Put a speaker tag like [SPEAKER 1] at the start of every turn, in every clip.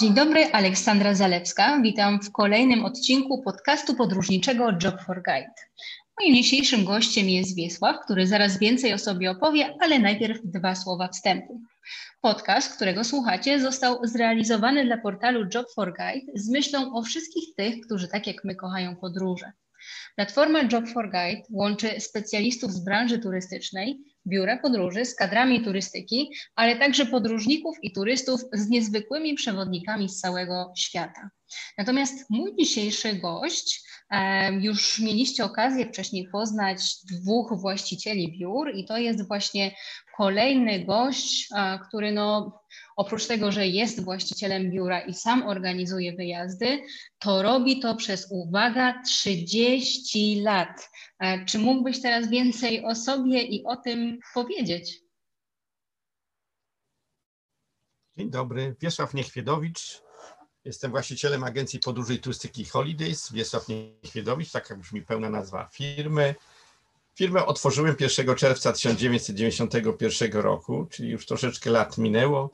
[SPEAKER 1] Dzień dobry, Aleksandra Zalewska. Witam w kolejnym odcinku podcastu podróżniczego Job for Guide. Moim dzisiejszym gościem jest Wiesław, który zaraz więcej o sobie opowie, ale najpierw dwa słowa wstępu. Podcast, którego słuchacie, został zrealizowany dla portalu Job for Guide z myślą o wszystkich tych, którzy tak jak my kochają podróże. Platforma Job for Guide łączy specjalistów z branży turystycznej, biura podróży z kadrami turystyki, ale także podróżników i turystów z niezwykłymi przewodnikami z całego świata. Natomiast mój dzisiejszy gość, już mieliście okazję wcześniej poznać dwóch właścicieli biur, i to jest właśnie kolejny gość, który no, oprócz tego, że jest właścicielem biura i sam organizuje wyjazdy, to robi to przez, uwaga, 30 lat. Czy mógłbyś teraz więcej o sobie i o tym powiedzieć?
[SPEAKER 2] Dzień dobry, Wiesław Niechwiedowicz. Jestem właścicielem agencji podróży i turystyki Holidays. Wiesław Niechwiedowicz, taka brzmi pełna nazwa firmy. Firmę otworzyłem 1 czerwca 1991 roku, czyli już troszeczkę lat minęło.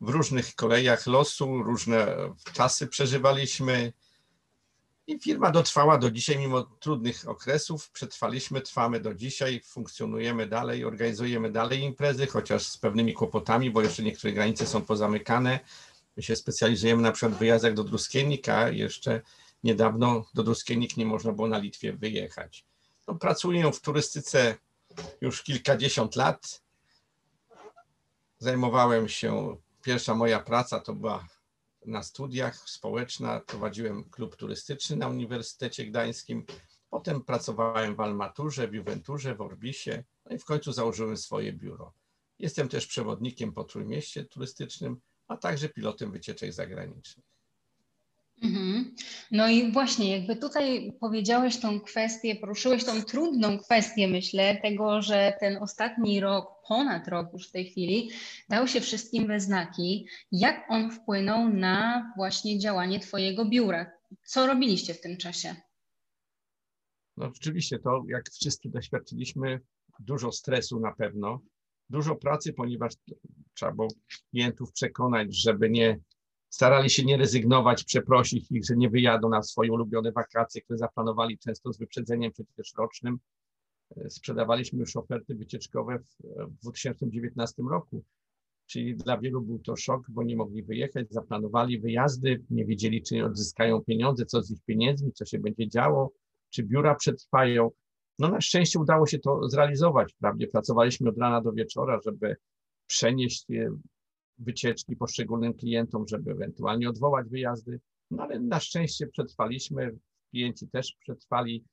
[SPEAKER 2] W różnych kolejach losu, różne czasy przeżywaliśmy. I firma dotrwała do dzisiaj, mimo trudnych okresów. Przetrwaliśmy, trwamy do dzisiaj, funkcjonujemy dalej, organizujemy dalej imprezy, chociaż z pewnymi kłopotami, bo jeszcze niektóre granice są pozamykane. My się specjalizujemy na przykład w wyjazdach do Druskienika. Jeszcze niedawno do Druskienik nie można było na Litwie wyjechać. No, pracuję w turystyce już kilkadziesiąt lat. Zajmowałem się, pierwsza moja praca to była na studiach społeczna, prowadziłem klub turystyczny na Uniwersytecie Gdańskim. Potem pracowałem w Almaturze, w Juventurze, w Orbisie, no i w końcu założyłem swoje biuro. Jestem też przewodnikiem po Trójmieście turystycznym, a także pilotem wycieczek zagranicznych.
[SPEAKER 1] Mhm. No i właśnie, jakby tutaj powiedziałeś tą kwestię, poruszyłeś tą trudną kwestię, myślę, tego, że ten ostatni rok, ponad rok już w tej chwili, dał się wszystkim we znaki. Jak on wpłynął na właśnie działanie Twojego biura? Co robiliście w tym czasie?
[SPEAKER 2] No rzeczywiście to, jak wszyscy doświadczyliśmy, dużo stresu na pewno, dużo pracy, ponieważ trzeba było klientów przekonać, żeby nie starali się nie rezygnować, przeprosić ich, że nie wyjadą na swoje ulubione wakacje, które zaplanowali często z wyprzedzeniem przecież rocznym. E, sprzedawaliśmy już oferty wycieczkowe w 2019 roku, czyli dla wielu był to szok, bo nie mogli wyjechać, zaplanowali wyjazdy, nie wiedzieli, czy odzyskają pieniądze, co z ich pieniędzmi, co się będzie działo, czy biura przetrwają. No na szczęście udało się to zrealizować. Prawdzie pracowaliśmy od rana do wieczora, żeby przenieść wycieczki poszczególnym klientom, żeby ewentualnie odwołać wyjazdy. No ale na szczęście przetrwaliśmy, klienci też przetrwali,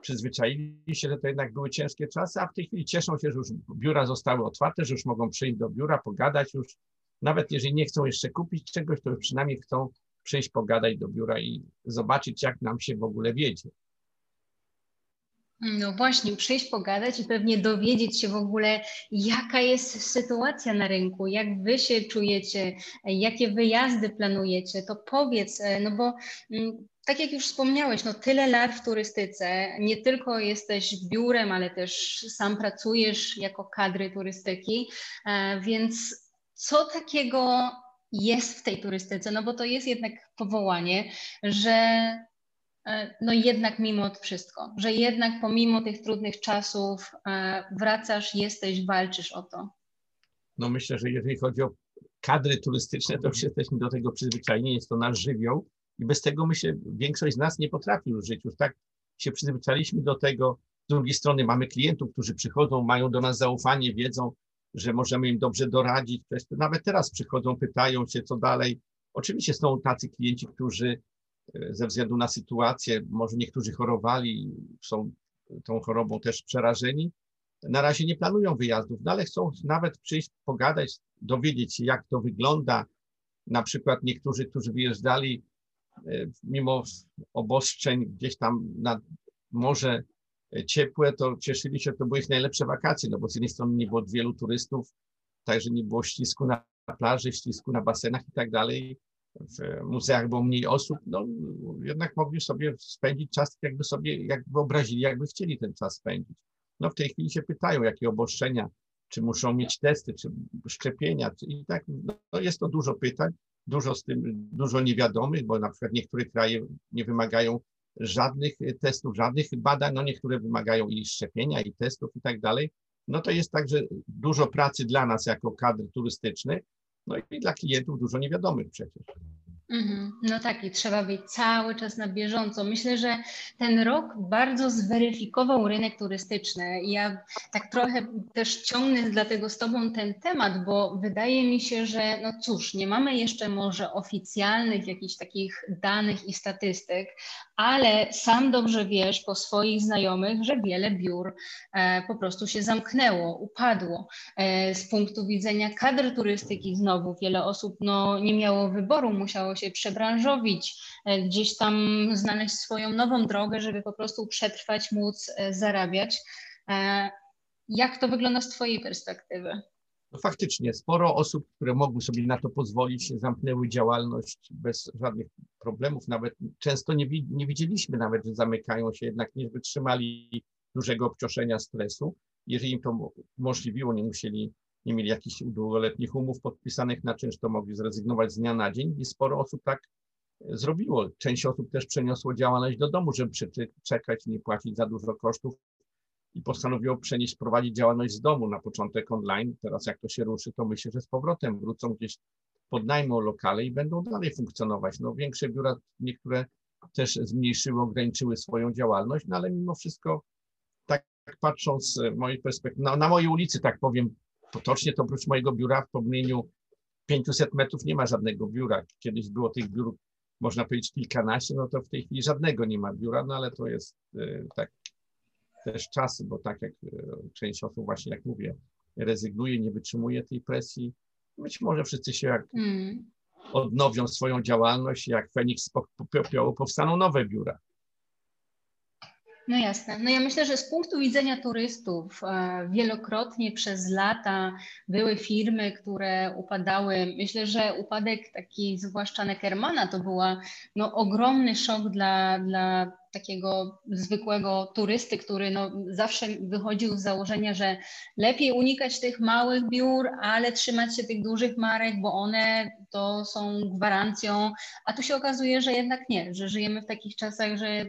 [SPEAKER 2] przyzwyczaili się, że to jednak były ciężkie czasy, a w tej chwili cieszą się, że już biura zostały otwarte, że już mogą przyjść do biura, pogadać już. Nawet jeżeli nie chcą jeszcze kupić czegoś, to już przynajmniej chcą przyjść, pogadać do biura i zobaczyć, jak nam się w ogóle wiedzie.
[SPEAKER 1] No właśnie, przyjść pogadać i pewnie dowiedzieć się w ogóle, jaka jest sytuacja na rynku, jak wy się czujecie, jakie wyjazdy planujecie, to powiedz, e, no bo mm, tak jak już wspomniałeś, no tyle lat w turystyce, nie tylko jesteś biurem, ale też sam pracujesz jako kadry turystyki, e, więc co takiego jest w tej turystyce? No bo to jest jednak powołanie, że no jednak mimo wszystko, że jednak pomimo tych trudnych czasów e, wracasz, jesteś, walczysz o to.
[SPEAKER 2] No myślę, że jeżeli chodzi o kadry turystyczne, to już jesteśmy do tego przyzwyczajeni, jest to nasz żywioł i bez tego myślę, większość z nas nie potrafi już żyć. Już tak się przyzwyczailiśmy do tego. Z drugiej strony mamy klientów, którzy przychodzą, mają do nas zaufanie, wiedzą, że możemy im dobrze doradzić. Nawet teraz przychodzą, pytają się, co dalej. Oczywiście są tacy klienci, którzy ze względu na sytuację, może niektórzy chorowali, są tą chorobą też przerażeni. Na razie nie planują wyjazdów, no ale chcą nawet przyjść, pogadać, dowiedzieć się, jak to wygląda. Na przykład niektórzy, którzy wyjeżdżali e, mimo obostrzeń gdzieś tam na morze e, ciepłe, to cieszyli się, to były ich najlepsze wakacje, no bo z jednej strony nie było wielu turystów, także nie było ścisku na plaży, ścisku na basenach i tak dalej w muzeach było mniej osób, no jednak mogli sobie spędzić czas, jakby sobie, jak wyobrazili, jakby chcieli ten czas spędzić. No w tej chwili się pytają, jakie obostrzenia, czy muszą mieć testy, czy szczepienia, czy, i tak, no jest to dużo pytań, dużo z tym, dużo niewiadomych, bo na przykład niektóre kraje nie wymagają żadnych testów, żadnych badań, no niektóre wymagają i szczepienia, i testów i tak dalej. No to jest także dużo pracy dla nas jako kadr turystyczny, no i dla klientów dużo niewiadomych przecież.
[SPEAKER 1] Mhm. No tak, i trzeba być cały czas na bieżąco. Myślę, że ten rok bardzo zweryfikował rynek turystyczny. Ja tak trochę też ciągnę dlatego z Tobą ten temat, bo wydaje mi się, że no cóż, nie mamy jeszcze może oficjalnych jakichś takich danych i statystyk, ale sam dobrze wiesz po swoich znajomych, że wiele biur e, po prostu się zamknęło, upadło. E, z punktu widzenia kadr turystyki znowu wiele osób no, nie miało wyboru, musiało się przebranżowić, e, gdzieś tam znaleźć swoją nową drogę, żeby po prostu przetrwać, móc zarabiać. Jak to wygląda z Twojej perspektywy?
[SPEAKER 2] No faktycznie sporo osób, które mogły sobie na to pozwolić, zamknęły działalność bez żadnych problemów. Nawet często nie, nie widzieliśmy nawet, że zamykają się, jednak nie wytrzymali dużego obciążenia stresu. Jeżeli im to umożliwiło, nie musieli, nie mieli jakichś długoletnich umów podpisanych na czynsz, to mogli zrezygnować z dnia na dzień i sporo osób tak e, zrobiło. Część osób też przeniosło działalność do domu, żeby czekać, nie płacić za dużo kosztów i postanowiło przenieść, prowadzić działalność z domu na początek online. Teraz jak to się ruszy, to myślę, że z powrotem wrócą gdzieś podnajmą lokale i będą dalej funkcjonować. No większe biura, niektóre też zmniejszyły, ograniczyły swoją działalność, no ale mimo wszystko tak patrząc z mojej perspektywy, no, na mojej ulicy, tak powiem, potocznie to oprócz mojego biura w promieniu 500 metrów nie ma żadnego biura. Kiedyś było tych biur, można powiedzieć, kilkanaście, no to w tej chwili żadnego nie ma biura, no ale to jest y, tak też czasy, bo tak jak e, część osób właśnie, jak mówię, rezygnuje, nie wytrzymuje tej presji, być może wszyscy się jak mm. odnowią swoją działalność, jak Feniks popiołu powstaną nowe biura.
[SPEAKER 1] No jasne. No ja myślę, że z punktu widzenia turystów e, wielokrotnie przez lata były firmy, które upadały. Myślę, że upadek taki zwłaszcza Neckermana to była no, ogromny szok dla, dla takiego zwykłego turysty, który no, zawsze wychodził z założenia, że lepiej unikać tych małych biur, ale trzymać się tych dużych marek, bo one to są gwarancją, a tu się okazuje, że jednak nie, że żyjemy w takich czasach, że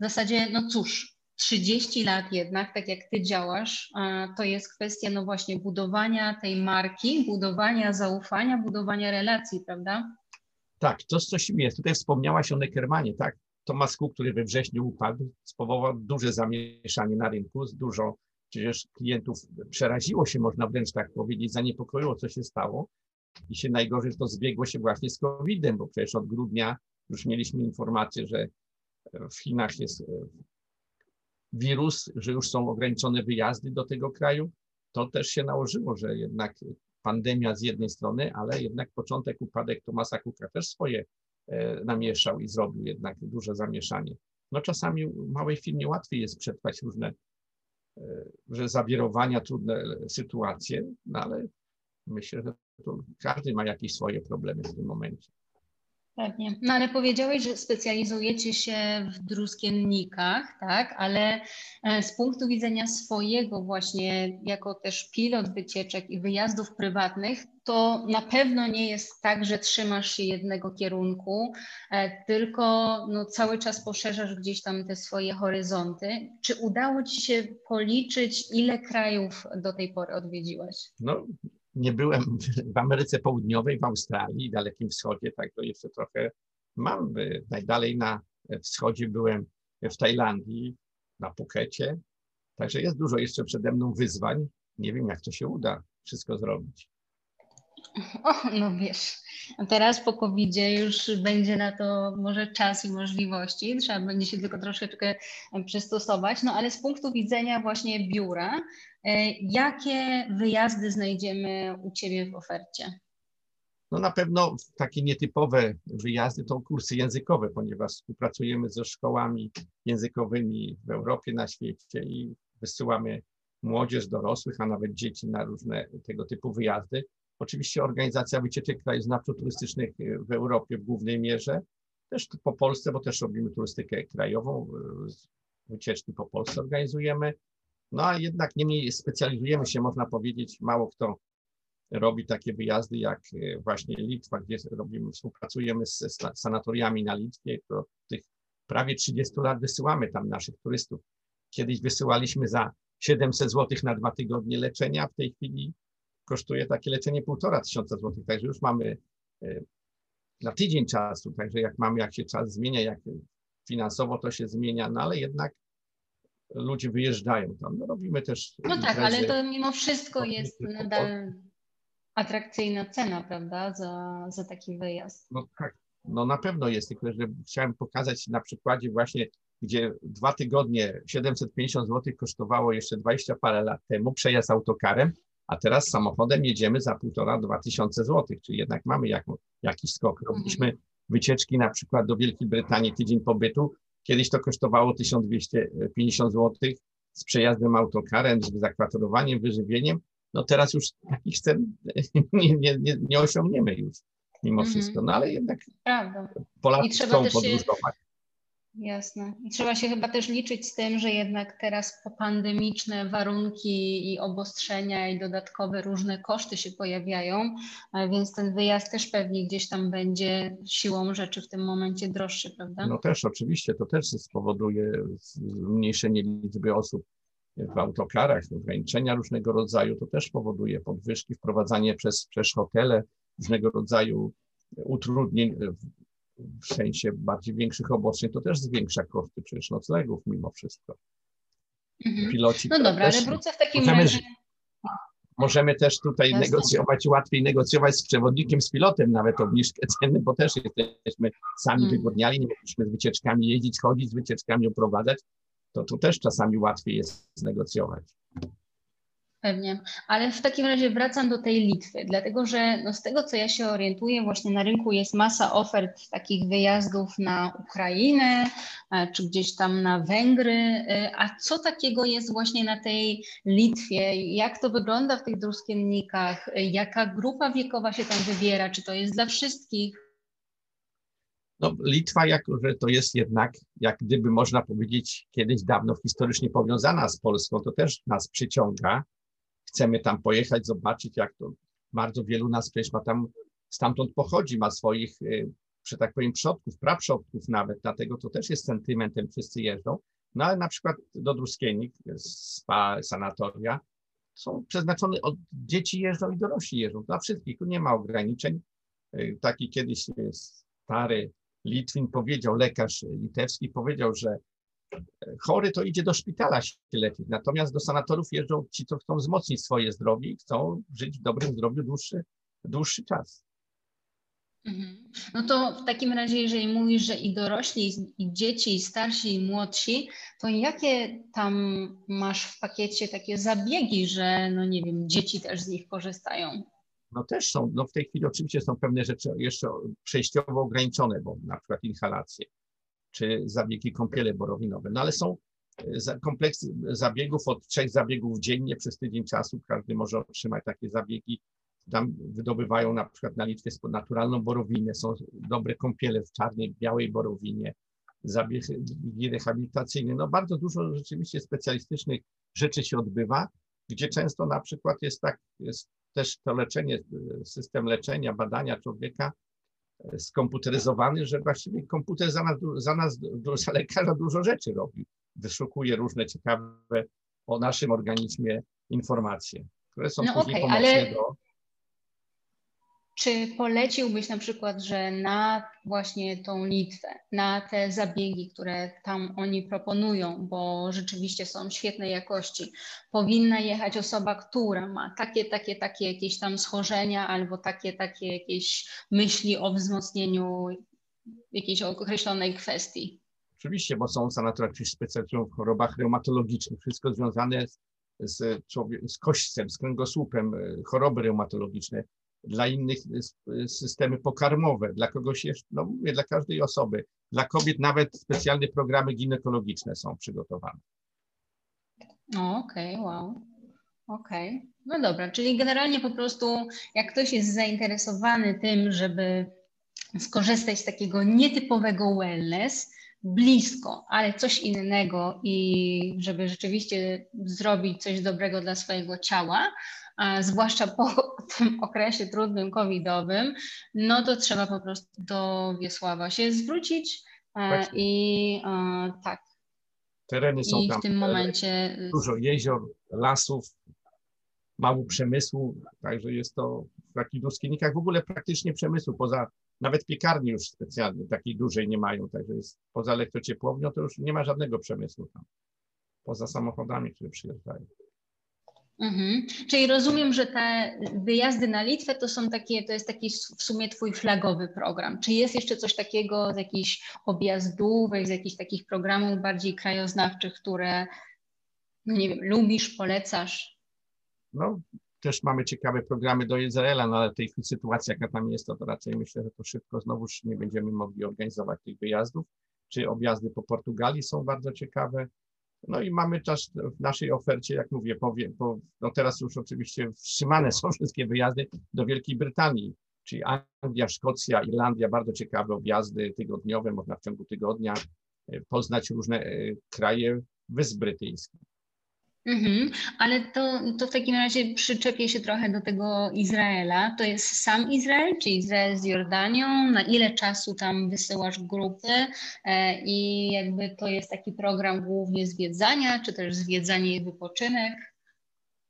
[SPEAKER 1] w zasadzie, no cóż, 30 lat jednak, tak jak ty działasz, to jest kwestia no właśnie budowania tej marki, budowania zaufania, budowania relacji, prawda?
[SPEAKER 2] Tak, to coś jest. Tutaj wspomniałaś o Neckermanie, tak. Thomas Cook, który we wrześniu upadł, spowodował duże zamieszanie na rynku, dużo przecież klientów przeraziło się, można wręcz tak powiedzieć, zaniepokoiło, co się stało. I się najgorzej to zbiegło się właśnie z COVID-em, bo przecież od grudnia już mieliśmy informację, że w Chinach jest e, wirus, że już są ograniczone wyjazdy do tego kraju. To też się nałożyło, że jednak pandemia z jednej strony, ale jednak początek, upadek Tomasa Cooka też swoje E, namieszał i zrobił jednak duże zamieszanie. No czasami małej firmie łatwiej jest przetrwać różne e, że zawirowania, trudne sytuacje, no ale myślę, że każdy ma jakieś swoje problemy w tym momencie.
[SPEAKER 1] Pewnie. No ale powiedziałeś, że specjalizujecie się w druskiennikach, tak? Ale e, z punktu widzenia swojego właśnie, jako też pilot wycieczek i wyjazdów prywatnych, to na pewno nie jest tak, że trzymasz się jednego kierunku, e, tylko no, cały czas poszerzasz gdzieś tam te swoje horyzonty. Czy udało Ci się policzyć, ile krajów do tej pory odwiedziłeś?
[SPEAKER 2] No, nie byłem w Ameryce Południowej, w Australii, Dalekim Wschodzie, tak to jeszcze trochę mam. Najdalej na wschodzie byłem w Tajlandii, na Phukecie. Także jest dużo jeszcze przede mną wyzwań. Nie wiem, jak to się uda wszystko zrobić.
[SPEAKER 1] O, no wiesz, teraz po covid już będzie na to może czas i możliwości, trzeba będzie się tylko troszeczkę przystosować, no ale z punktu widzenia właśnie biura, e, jakie wyjazdy znajdziemy u Ciebie w ofercie?
[SPEAKER 2] No na pewno takie nietypowe wyjazdy to kursy językowe, ponieważ współpracujemy ze szkołami językowymi w Europie, na świecie i wysyłamy młodzież, dorosłych, a nawet dzieci na różne tego typu wyjazdy. Oczywiście organizacja wycieczek krajoznawczo-turystycznych e, w Europie w głównej mierze, też po Polsce, bo też robimy turystykę krajową, e, wycieczki po Polsce organizujemy. No a jednak niemniej specjalizujemy się, można powiedzieć, mało kto robi takie wyjazdy jak e, właśnie Litwa, gdzie robimy, współpracujemy z sanatoriami na Litwie, to tych prawie 30 lat wysyłamy tam naszych turystów. Kiedyś wysyłaliśmy za 700 zł na dwa tygodnie leczenia, w tej chwili kosztuje takie leczenie półtora tysiąca złotych, także już mamy e, na tydzień czasu, także jak mamy, jak się czas zmienia, jak finansowo to się zmienia, no ale jednak ludzie wyjeżdżają tam. No robimy też.
[SPEAKER 1] No tak, ale to mimo wszystko jest nadal atrakcyjna cena, prawda, za, za taki wyjazd.
[SPEAKER 2] No tak, no na pewno jest, tylko że chciałem pokazać na przykładzie właśnie, gdzie dwa tygodnie 750 zł kosztowało jeszcze 20 parę lat temu przejazd autokarem, a teraz samochodem jedziemy za półtora, dwa tysiące złotych, czyli jednak mamy jak, jakiś skok. Mhm. Robiliśmy wycieczki na przykład do Wielkiej Brytanii, tydzień pobytu, kiedyś to kosztowało 1250 złotych z przejazdem autokarem, z zakwaterowaniem, wyżywieniem, no teraz już takich cen nie, nie, nie, nie osiągniemy już mimo mm -hmm. wszystko, no ale jednak Prawda. Polacy chcą podróżować. Się,
[SPEAKER 1] jasne. I trzeba się chyba też liczyć z tym, że jednak teraz popandemiczne warunki i obostrzenia i dodatkowe różne koszty się pojawiają, więc ten wyjazd też pewnie gdzieś tam będzie siłą rzeczy w tym momencie droższy, prawda?
[SPEAKER 2] No też oczywiście, to też spowoduje zmniejszenie liczby osób w autokarach, ograniczenia różnego rodzaju, to też powoduje podwyżki, wprowadzanie przez, przez hotele różnego rodzaju utrudnień w sensie bardziej większych obostrzeń, to też zwiększa koszty przecież noclegów mimo wszystko.
[SPEAKER 1] Mhm. Piloci no dobra, ale wrócę w takim
[SPEAKER 2] możemy, razie. Możemy też tutaj Jasne. negocjować, łatwiej negocjować z przewodnikiem, z pilotem nawet obniżkę ceny, bo też jesteśmy sami mhm. wygodniali, nie mogliśmy z wycieczkami jeździć, chodzić z wycieczkami, oprowadzać, to tu też czasami łatwiej jest znegocjować.
[SPEAKER 1] Pewnie, ale w takim razie wracam do tej Litwy, dlatego że no z tego, co ja się orientuję, właśnie na rynku jest masa ofert takich wyjazdów na Ukrainę, e, czy gdzieś tam na Węgry. E, a co takiego jest właśnie na tej Litwie? Jak to wygląda w tych druskiennikach? E, jaka grupa wiekowa się tam wybiera? Czy to jest dla wszystkich?
[SPEAKER 2] No, Litwa, jako że to jest jednak, jak gdyby można powiedzieć, kiedyś dawno historycznie powiązana z Polską, to też nas przyciąga. Chcemy tam pojechać, zobaczyć, jak to bardzo wielu nas przecież ma tam, stamtąd pochodzi, ma swoich, y, że tak powiem, przodków, praprzodków nawet, dlatego to też jest sentymentem, wszyscy jeżdżą. No ale na przykład do Druskienik, spa, sanatoria, są przeznaczone, od dzieci jeżdżą i dorośli jeżdżą, dla wszystkich, tu nie ma ograniczeń. Y, taki kiedyś stary Litwin powiedział, lekarz litewski powiedział, że chory to idzie do szpitala się leczyć, natomiast do sanatorów jeżdżą ci, co chcą wzmocnić swoje zdrowie i chcą żyć w dobrym zdrowiu dłuższy, dłuższy czas.
[SPEAKER 1] Mhm. No to w takim razie, jeżeli mówisz, że i dorośli, i dzieci, i starsi, i młodsi, to jakie tam masz w pakiecie takie zabiegi, że no nie wiem, dzieci też z nich korzystają?
[SPEAKER 2] no też są, no w tej chwili oczywiście są pewne rzeczy jeszcze przejściowo ograniczone, bo na przykład inhalacje, czy zabiegi kąpiele borowinowe, no ale są e, kompleks zabiegów od trzech zabiegów dziennie przez tydzień czasu, każdy może otrzymać takie zabiegi. Tam wydobywają na przykład na Litwie naturalną borowinę, są dobre kąpiele w czarnej, białej borowinie, zabiegi rehabilitacyjne. No bardzo dużo rzeczywiście specjalistycznych rzeczy się odbywa, gdzie często na przykład jest tak, jest też to leczenie, system leczenia, badania człowieka e, skomputeryzowany, że właściwie komputer za nas, za nas, za lekarza dużo rzeczy robi. Wyszukuje różne ciekawe o naszym organizmie informacje, które są no później okay, pomocne ale... do
[SPEAKER 1] czy poleciłbyś na przykład, że na właśnie tą Litwę, na te zabiegi, które tam oni proponują, bo rzeczywiście są świetnej jakości, powinna jechać osoba, która ma takie, takie, takie jakieś tam schorzenia albo takie, takie jakieś myśli o wzmocnieniu jakiejś określonej kwestii?
[SPEAKER 2] Oczywiście, bo są sanatoria, którzy specjalizują w chorobach reumatologicznych, wszystko związane z, z, z kośćcem, z kręgosłupem, e, choroby reumatologiczne dla innych systemy pokarmowe, dla kogoś jeszcze, no mówię, dla każdej osoby. Dla kobiet nawet specjalne programy ginekologiczne są przygotowane.
[SPEAKER 1] Okej, okay, wow. Okej, okay. no dobra, czyli generalnie po prostu jak ktoś jest zainteresowany tym, żeby skorzystać z takiego nietypowego wellness, blisko, ale coś innego i żeby rzeczywiście zrobić coś dobrego dla swojego ciała, zwłaszcza po tym okresie trudnym covidowym, no to trzeba po prostu do Wiesława się zwrócić Właśnie. i tak.
[SPEAKER 2] Tereny są
[SPEAKER 1] I
[SPEAKER 2] tam.
[SPEAKER 1] w tym momencie
[SPEAKER 2] dużo jezior, lasów, mało przemysłu, także jest to w takich Duskinikach w ogóle praktycznie przemysłu, poza nawet piekarni już specjalnie takiej dużej nie mają, także jest poza elektrociepłownią to już nie ma żadnego przemysłu tam, poza samochodami, które przyjeżdżają.
[SPEAKER 1] Mhm. Czyli rozumiem, że te wyjazdy na Litwę to są takie, to jest taki w sumie twój flagowy program. Czy jest jeszcze coś takiego z jakichś objazdówek, z jakichś takich programów bardziej krajoznawczych, które no nie wiem, lubisz, polecasz?
[SPEAKER 2] No, też mamy ciekawe programy do Izraela, no ale w tej sytuacji, jaka tam jest, to, to raczej myślę, że to szybko znowuż nie będziemy mogli organizować tych wyjazdów. Czy objazdy po Portugalii są bardzo ciekawe. No i mamy też w naszej ofercie, jak mówię, powie, po, no teraz już oczywiście wstrzymane są wszystkie wyjazdy do Wielkiej Brytanii, czyli Anglia, Szkocja, Irlandia, bardzo ciekawe objazdy tygodniowe, można w ciągu tygodnia e, poznać różne e, kraje Wysp Brytyjskich.
[SPEAKER 1] Mhm, ale to, to w takim razie przyczepię się trochę do tego Izraela. To jest sam Izrael, czy Izrael z Jordanią? Na ile czasu tam wysyłasz grupy? E, I jakby to jest taki program głównie zwiedzania, czy też zwiedzanie i wypoczynek?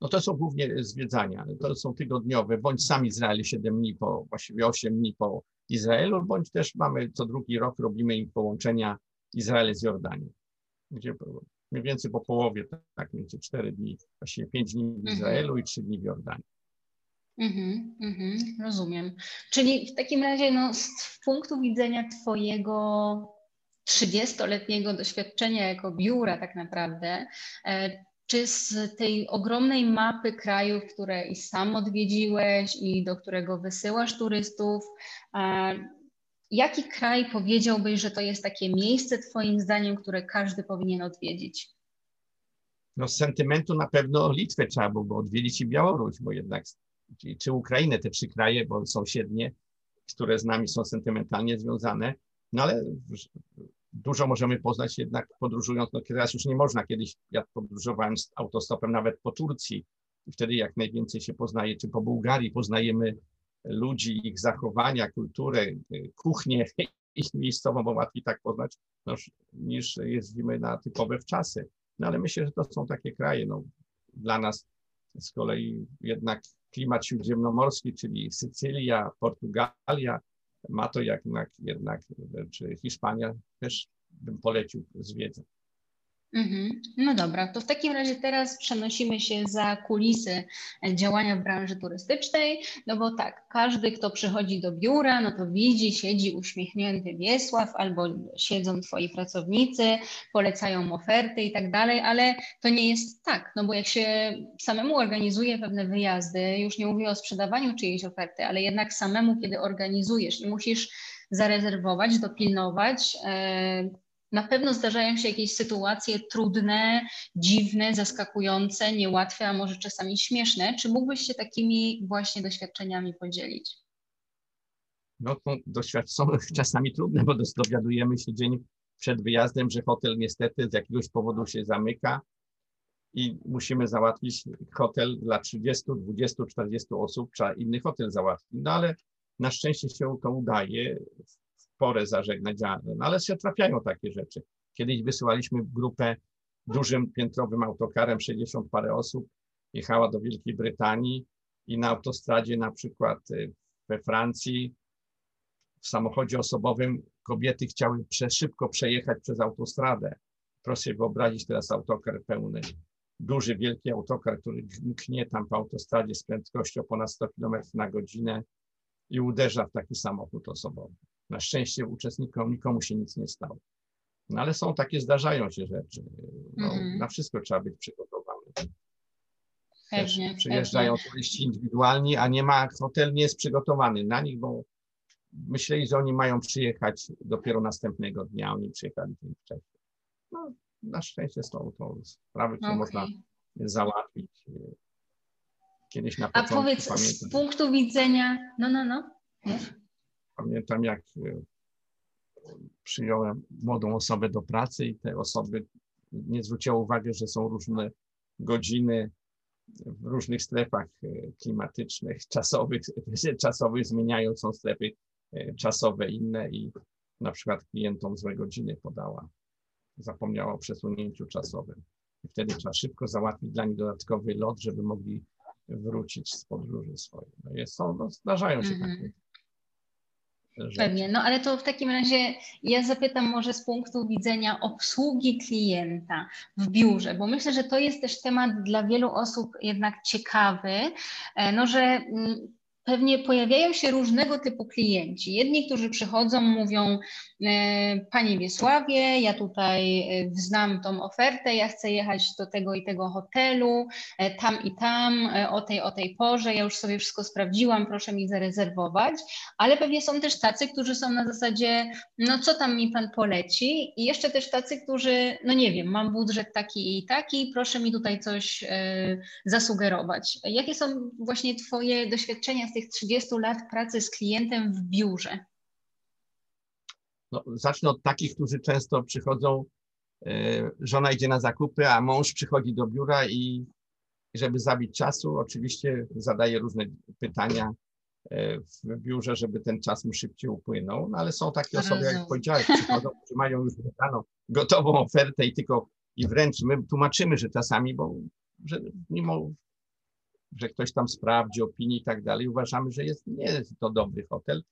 [SPEAKER 2] No to są głównie zwiedzania. To są tygodniowe, bądź sam Izrael 7 dni po, właściwie 8 dni po Izraelu, bądź też mamy co drugi rok robimy im połączenia Izrael z Jordanią, gdzie mniej więcej po połowie, tak, mniej więcej 4 dni, właściwie 5 dni w mhm. Izraelu i 3 dni w Jordanii.
[SPEAKER 1] Mhm, mhm, rozumiem. Czyli w takim razie, no, z punktu widzenia Twojego 30-letniego doświadczenia jako biura, tak naprawdę, e, czy z tej ogromnej mapy krajów, które i sam odwiedziłeś i do którego wysyłasz turystów, Jaki kraj powiedziałbyś, że to jest takie miejsce, Twoim zdaniem, które każdy powinien odwiedzić?
[SPEAKER 2] No, z sentymentu na pewno Litwę trzeba było odwiedzić i Białoruś, bo jednak, czy, czy Ukrainę, te trzy kraje, bo sąsiednie, które z nami są sentymentalnie związane, no ale dużo możemy poznać jednak podróżując, no teraz już nie można, kiedyś ja podróżowałem z autostopem nawet po Turcji, wtedy jak najwięcej się poznaje, czy po Bułgarii poznajemy ludzi, ich zachowania, kulturę, kuchnię ich miejscową, bo łatwiej tak poznać, no, niż jeździmy na typowe wczasy. No ale myślę, że to są takie kraje, no, dla nas z kolei jednak klimat śródziemnomorski, czyli Sycylia, Portugalia, ma to jednak, jednak czy Hiszpania też bym polecił zwiedzać.
[SPEAKER 1] Mhm. No dobra, to w takim razie teraz przenosimy się za kulisy działania w branży turystycznej, no bo tak, każdy, kto przychodzi do biura, no to widzi, siedzi uśmiechnięty Wiesław albo siedzą twoi pracownicy, polecają oferty i tak dalej, ale to nie jest tak, no bo jak się samemu organizuje pewne wyjazdy, już nie mówię o sprzedawaniu czyjejś oferty, ale jednak samemu, kiedy organizujesz i musisz zarezerwować, dopilnować, e, na pewno zdarzają się jakieś sytuacje trudne, dziwne, zaskakujące, niełatwe, a może czasami śmieszne. Czy mógłbyś się takimi właśnie doświadczeniami podzielić?
[SPEAKER 2] No to doświadczenia są czasami trudne, bo dowiadujemy się dzień przed wyjazdem, że hotel niestety z jakiegoś powodu się zamyka i musimy załatwić hotel dla 30, 20, 40 osób, trzeba inny hotel załatwić. No ale na szczęście się to udaje porę zażegnać No ale się trafiają takie rzeczy. Kiedyś wysyłaliśmy grupę dużym piętrowym autokarem, 60 parę osób, jechała do Wielkiej Brytanii i na autostradzie na przykład y, we Francji w samochodzie osobowym kobiety chciały szybko przejechać przez autostradę. Proszę sobie wyobrazić teraz autokar pełny, duży, wielki autokar, który knie tam po autostradzie z prędkością ponad 100 km na godzinę i uderza w taki samochód osobowy. Na szczęście uczestnikom nikomu się nic nie stało. No ale są takie, zdarzają się rzeczy. No, mm. Na wszystko trzeba być przygotowany.
[SPEAKER 1] Pewnie,
[SPEAKER 2] przyjeżdżają pewnie. turyści indywidualni, a nie ma, hotel nie jest przygotowany na nich, bo myśleli, że oni mają przyjechać dopiero następnego dnia, oni przyjechali dzień wcześniej. No, na szczęście są to sprawy, które okay. można załatwić. Kiedyś na początku,
[SPEAKER 1] A powiedz, pamiętam, z punktu widzenia, no, no, no.
[SPEAKER 2] Pamiętam, jak e, przyjąłem młodą osobę do pracy i te osoby nie zwróciły uwagi, że są różne godziny w różnych strefach e, klimatycznych, czasowych, czasowych zmieniają, są strefy e, czasowe inne i na przykład klientom złe godziny podała, zapomniała o przesunięciu czasowym. I wtedy trzeba szybko załatwić dla nich dodatkowy lot, żeby mogli wrócić z podróży swojej. No jest, są, no, zdarzają się mm -hmm. takie
[SPEAKER 1] rzeczy. Pewnie, no ale to w takim razie ja zapytam może z punktu widzenia obsługi klienta w biurze, bo myślę, że to jest też temat dla wielu osób jednak ciekawy, e, no że mm, pewnie pojawiają się różnego typu klienci. Jedni, którzy przychodzą, mówią: e, Panie Wiesławie, ja tutaj e, znam tą ofertę, ja chcę jechać do tego i tego hotelu, e, tam i tam, o tej, o tej porze, ja już sobie wszystko sprawdziłam, proszę mi zarezerwować. Ale pewnie są też tacy, którzy są na zasadzie: No, co tam mi Pan poleci? I jeszcze też tacy, którzy, no nie wiem, mam budżet taki i taki, proszę mi tutaj coś zasugerować. Jakie są właśnie Twoje doświadczenia z tych 30 lat pracy z klientem w biurze?
[SPEAKER 2] No, zacznę od takich, którzy często przychodzą, e, żona idzie na zakupy, a mąż przychodzi do biura i żeby zabić czasu, oczywiście zadaje różne pytania e, w biurze, żeby ten czas mu szybciej upłynął, no ale są takie osoby, jak powiedziałeś, przychodzą, którzy mają już wydaną gotową ofertę i tylko i wręcz my tłumaczymy, że czasami, bo że mimo że ktoś tam sprawdzi opinię i tak dalej, uważamy, że jest, nie jest to dobry hotel,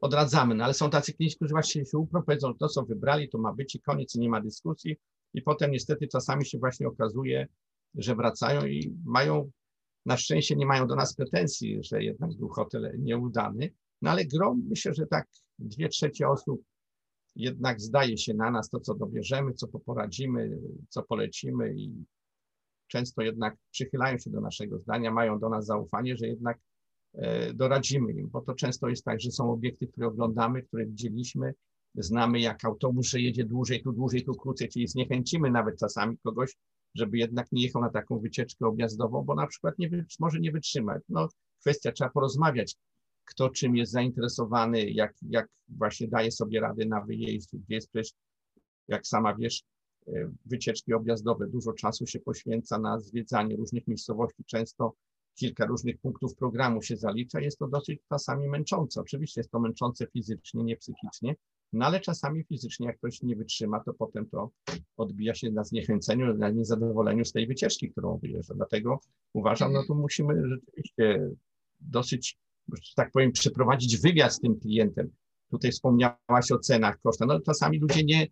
[SPEAKER 2] odradzamy, no ale są tacy klienci, którzy właśnie się uprą, powiedzą, to co wybrali, to ma być i koniec, i nie ma dyskusji. I potem niestety czasami się właśnie okazuje, że wracają i mają, na szczęście nie mają do nas pretensji, że jednak był hotel nieudany, no ale grom, myślę, że tak dwie trzecie osób jednak zdaje się na nas to, co dobierzemy, co poradzimy, co polecimy i często jednak przychylają się do naszego zdania, mają do nas zaufanie, że jednak e, doradzimy im, bo to często jest tak, że są obiekty, które oglądamy, które widzieliśmy, znamy jak autobus, że jedzie dłużej, tu dłużej, tu krócej, czyli zniechęcimy nawet czasami kogoś, żeby jednak nie jechał na taką wycieczkę objazdową, bo na przykład nie, może nie wytrzymać. No, kwestia, trzeba porozmawiać, kto czym jest zainteresowany, jak, jak właśnie daje sobie radę na wyjeździe, gdzie jest przecież, jak sama wiesz, wycieczki objazdowe. Dużo czasu się poświęca na zwiedzanie różnych miejscowości, często kilka różnych punktów programu się zalicza. Jest to dosyć czasami męczące. Oczywiście jest to męczące fizycznie, nie psychicznie, no ale czasami fizycznie, jak ktoś nie wytrzyma, to potem to odbija się na zniechęceniu, na niezadowoleniu z tej wycieczki, którą wyjeżdża. Dlatego uważam, no tu musimy rzeczywiście dosyć, że tak powiem, przeprowadzić wywiad z tym klientem. Tutaj wspomniałaś o cenach, kosztach. No czasami ludzie nie,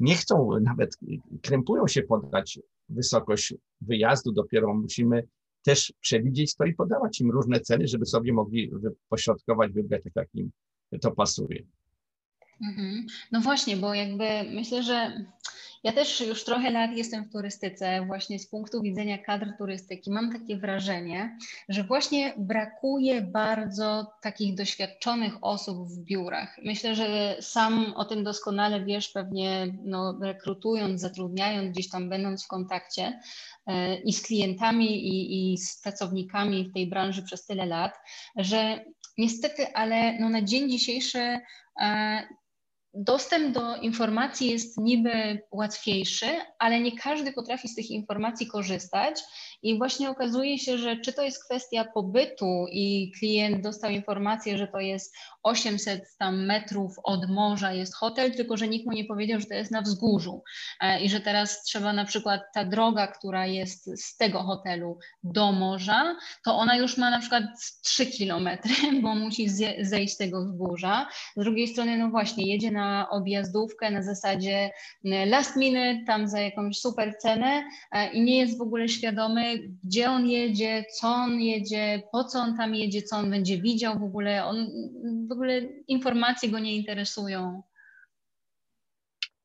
[SPEAKER 2] nie chcą nawet, krępują się podać wysokość wyjazdu, dopiero musimy też przewidzieć to i podawać im różne ceny, żeby sobie mogli pośrodkować, wybrać tak, jak im to pasuje.
[SPEAKER 1] Mhm. No właśnie, bo jakby myślę, że ja też już trochę lat jestem w turystyce, właśnie z punktu widzenia kadr turystyki. Mam takie wrażenie, że właśnie brakuje bardzo takich doświadczonych osób w biurach. Myślę, że sam o tym doskonale wiesz, pewnie no, rekrutując, zatrudniając, gdzieś tam będąc w kontakcie e, i z klientami, i, i z pracownikami w tej branży przez tyle lat, że niestety, ale no, na dzień dzisiejszy e, Dostęp do informacji jest niby łatwiejszy, ale nie każdy potrafi z tych informacji korzystać i właśnie okazuje się, że czy to jest kwestia pobytu i klient dostał informację, że to jest 800 tam metrów od morza jest hotel, tylko że nikt mu nie powiedział, że to jest na wzgórzu e, i że teraz trzeba na przykład ta droga, która jest z tego hotelu do morza, to ona już ma na przykład 3 kilometry, bo musi zejść z tego wzgórza. Z drugiej strony, no właśnie, jedzie na objazdówkę na zasadzie last minute, tam za jakąś super cenę e, i nie jest w ogóle świadomy, gdzie on jedzie, co on jedzie, po co on tam jedzie, co on będzie widział w ogóle. On w ogóle informacje go nie interesują.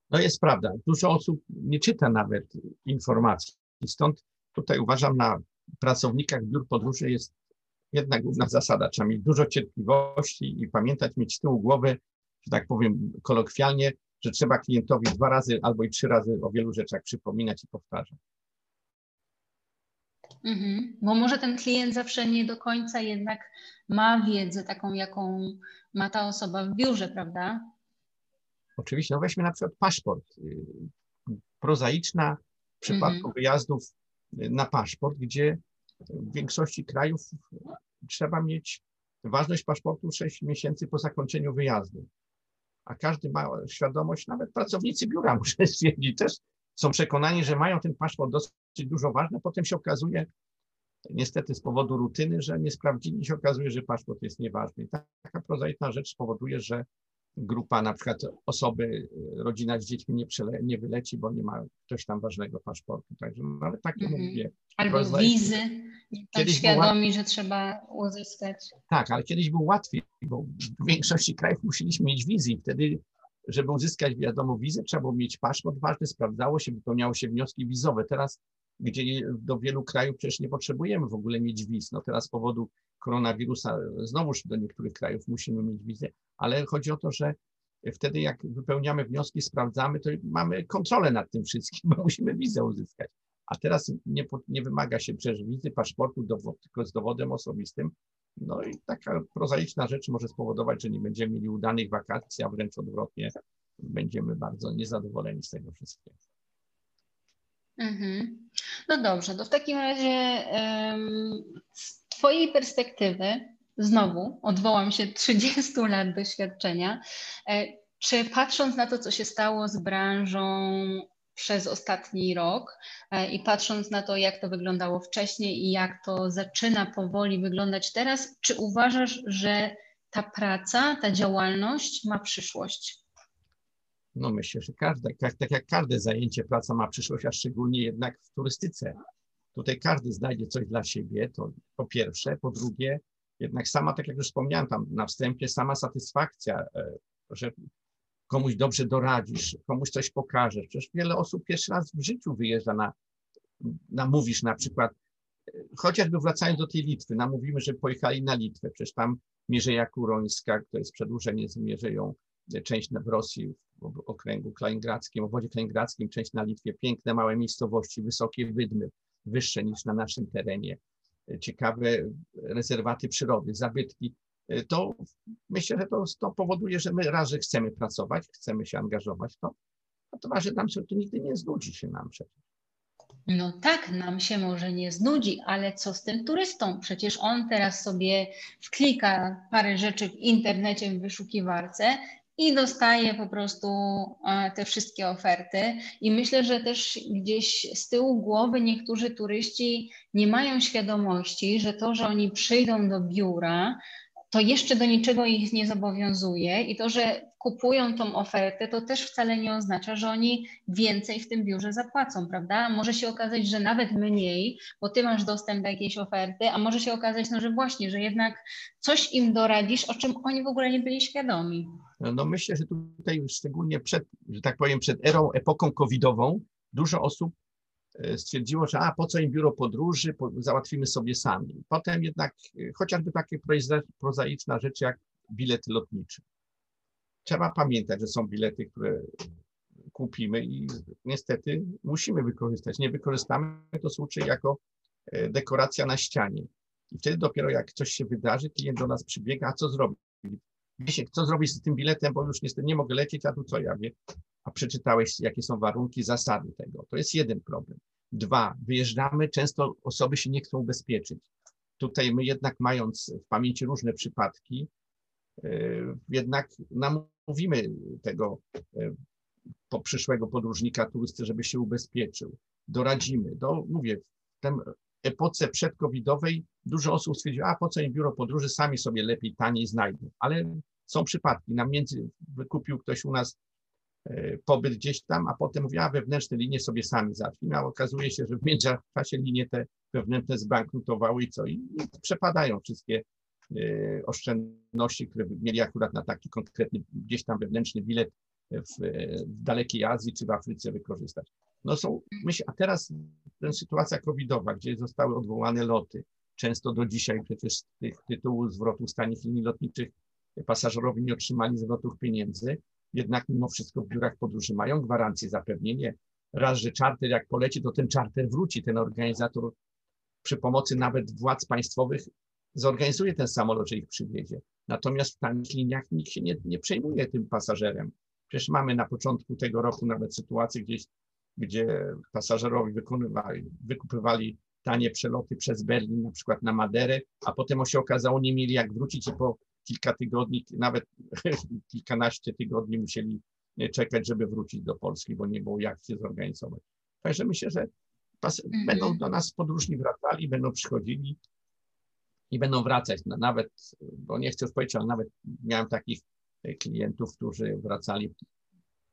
[SPEAKER 2] No jest prawda. Dużo osób nie czyta nawet informacji. Stąd tutaj uważam na pracownikach biur podróży jest jedna główna zasada. Trzeba mieć dużo cierpliwości i pamiętać, mieć z tyłu głowy, że tak powiem kolokwialnie, że trzeba klientowi dwa razy albo i trzy razy o wielu rzeczach przypominać i powtarzać.
[SPEAKER 1] Mhm. Bo może ten klient zawsze nie do końca jednak ma wiedzę taką, jaką ma ta osoba w biurze, prawda?
[SPEAKER 2] Oczywiście, no weźmy na przykład paszport. Prozaiczna w przypadku mhm. wyjazdów na paszport, gdzie w większości krajów trzeba mieć ważność paszportu 6 miesięcy po zakończeniu wyjazdu. A każdy ma świadomość, nawet pracownicy biura, muszę stwierdzić, też są przekonani, że mają ten paszport dosyć dużo ważny. Potem się okazuje, niestety z powodu rutyny, że nie sprawdzili, się okazuje, że paszport jest nieważny. Taka prozaiczna rzecz powoduje, że grupa, na przykład osoby, rodzina z dziećmi nie, przele, nie wyleci, bo nie ma ktoś tam ważnego paszportu. Także, no, ale takie mm -hmm. mówię.
[SPEAKER 1] Albo wizy, kiedyś świadomi, że trzeba uzyskać.
[SPEAKER 2] Tak, ale kiedyś było łatwiej, bo w większości krajów musieliśmy mieć wizy i wtedy żeby uzyskać, wiadomo, wizę, trzeba było mieć paszport ważny, sprawdzało się, wypełniało się wnioski wizowe. Teraz, gdzie do wielu krajów przecież nie potrzebujemy w ogóle mieć wiz. No teraz z powodu koronawirusa znowuż do niektórych krajów musimy mieć wizę, ale chodzi o to, że wtedy jak wypełniamy wnioski, sprawdzamy, to mamy kontrolę nad tym wszystkim, bo musimy wizę uzyskać. A teraz nie, nie wymaga się przecież wizy, paszportu, dowód, tylko z dowodem osobistym. No i taka prozaiczna rzecz może spowodować, że nie będziemy mieli udanych wakacji, a wręcz odwrotnie, będziemy bardzo niezadowoleni z tego wszystkiego.
[SPEAKER 1] Mhm. No dobrze, to w takim razie z Twojej perspektywy, znowu odwołam się 30 lat doświadczenia, e, czy patrząc na to, co się stało z branżą przez ostatni rok e, i patrząc na to, jak to wyglądało wcześniej i jak to zaczyna powoli wyglądać teraz, czy uważasz, że ta praca, ta działalność ma przyszłość?
[SPEAKER 2] No myślę, że każde, tak, jak każde zajęcie, praca ma przyszłość, a szczególnie jednak w turystyce. Tutaj każdy znajdzie coś dla siebie, to po pierwsze. Po drugie, jednak sama, tak jak już wspomniałem tam na wstępie, sama satysfakcja, e, że komuś dobrze doradzisz, komuś coś pokażesz. Przecież wiele osób pierwszy raz w życiu wyjeżdża na, namówisz na przykład, chociażby wracając do tej Litwy, namówimy, że pojechali na Litwę, przecież tam Mierzeja Kurońska, to jest przedłużenie z Mierzeją, część w Rosji, okręgu kaliningradzkim, obwodzie kaliningradzkim, część na Litwie, piękne małe miejscowości, wysokie wydmy, wyższe niż na naszym terenie, ciekawe rezerwaty przyrody, zabytki. Y, to myślę, że to, to powoduje, że my raz, że chcemy pracować, chcemy się angażować, to, a to że nam się to nigdy nie znudzi się nam przecież.
[SPEAKER 1] No tak, nam się może nie znudzi, ale co z tym turystą? Przecież on teraz sobie wklika parę rzeczy w internecie, w wyszukiwarce i dostaje po prostu e, te wszystkie oferty. I myślę, że też gdzieś z tyłu głowy niektórzy turyści nie mają świadomości, że to, że oni przyjdą do biura, to jeszcze do niczego ich nie zobowiązuje i to, że kupują tą ofertę, to też wcale nie oznacza, że oni więcej w tym biurze zapłacą, prawda? Może się okazać, że nawet mniej, bo ty masz dostęp do jakiejś oferty, a może się okazać, no, że właśnie, że jednak coś im doradzisz, o czym oni w ogóle nie byli świadomi.
[SPEAKER 2] No, no myślę, że tutaj szczególnie przed, że tak powiem, przed erą, epoką covidową, dużo osób E, stwierdziło, że a po co im biuro podróży, załatwimy sobie sami. Potem jednak e, chociażby takie prozaiczna rzecz jak bilet lotniczy. Trzeba pamiętać, że są bilety, które kupimy i niestety musimy wykorzystać. Nie wykorzystamy, to służy jako e, dekoracja na ścianie. I wtedy dopiero jak coś się wydarzy, klient do nas przybiega, a co zrobić? Co zrobić z tym biletem, bo już niestety nie mogę lecieć, a tu co ja wiem a przeczytałeś, jakie są warunki, zasady tego. To jest jeden problem. Dwa, wyjeżdżamy, często osoby się nie chcą ubezpieczyć. Tutaj my jednak mając w pamięci różne przypadki, yy, jednak namówimy tego yy, po przyszłego podróżnika, turysty, żeby się ubezpieczył. Doradzimy. Do, mówię, w tym epoce przedcovidowej dużo osób stwierdziło, a po co im biuro podróży, sami sobie lepiej, taniej znajdą. Ale są przypadki. Na między wykupił ktoś u nas E, pobyt gdzieś tam, a potem mówi, a wewnętrzne linie sobie sami załatwimy, a okazuje się, że w międzyczasie linie te wewnętrzne zbankrutowały i co? I przepadają wszystkie e, oszczędności, które mieli akurat na taki konkretny gdzieś tam wewnętrzny bilet w, w dalekiej Azji czy w Afryce wykorzystać. No są, myślę, a teraz ten sytuacja covidowa, gdzie zostały odwołane loty, często do dzisiaj przecież z tych tytułów zwrotu z linii lotniczych pasażerowie nie otrzymali zwrotów pieniędzy, jednak mimo wszystko w biurach podróży mają gwarancję, zapewnienie. Raz, że czarter jak poleci, to ten czarter wróci. Ten organizator przy pomocy nawet władz państwowych zorganizuje ten samolot, że ich przywiezie. Natomiast w tanich liniach nikt się nie, nie przejmuje tym pasażerem. Przecież mamy na początku tego roku nawet sytuację gdzieś, gdzie pasażerowie wykonywali, wykupywali tanie przeloty przez Berlin, na przykład na Maderę, a potem się okazało, nie mieli jak wrócić i po kilka tygodni, nawet kilkanaście tygodni musieli czekać, żeby wrócić do Polski, bo nie było jak się zorganizować. Także myślę, że mhm. będą do nas podróżni wracali, będą przychodzili i będą wracać. No, nawet, bo nie chcę już powiedzieć, ale nawet miałem takich klientów, którzy wracali,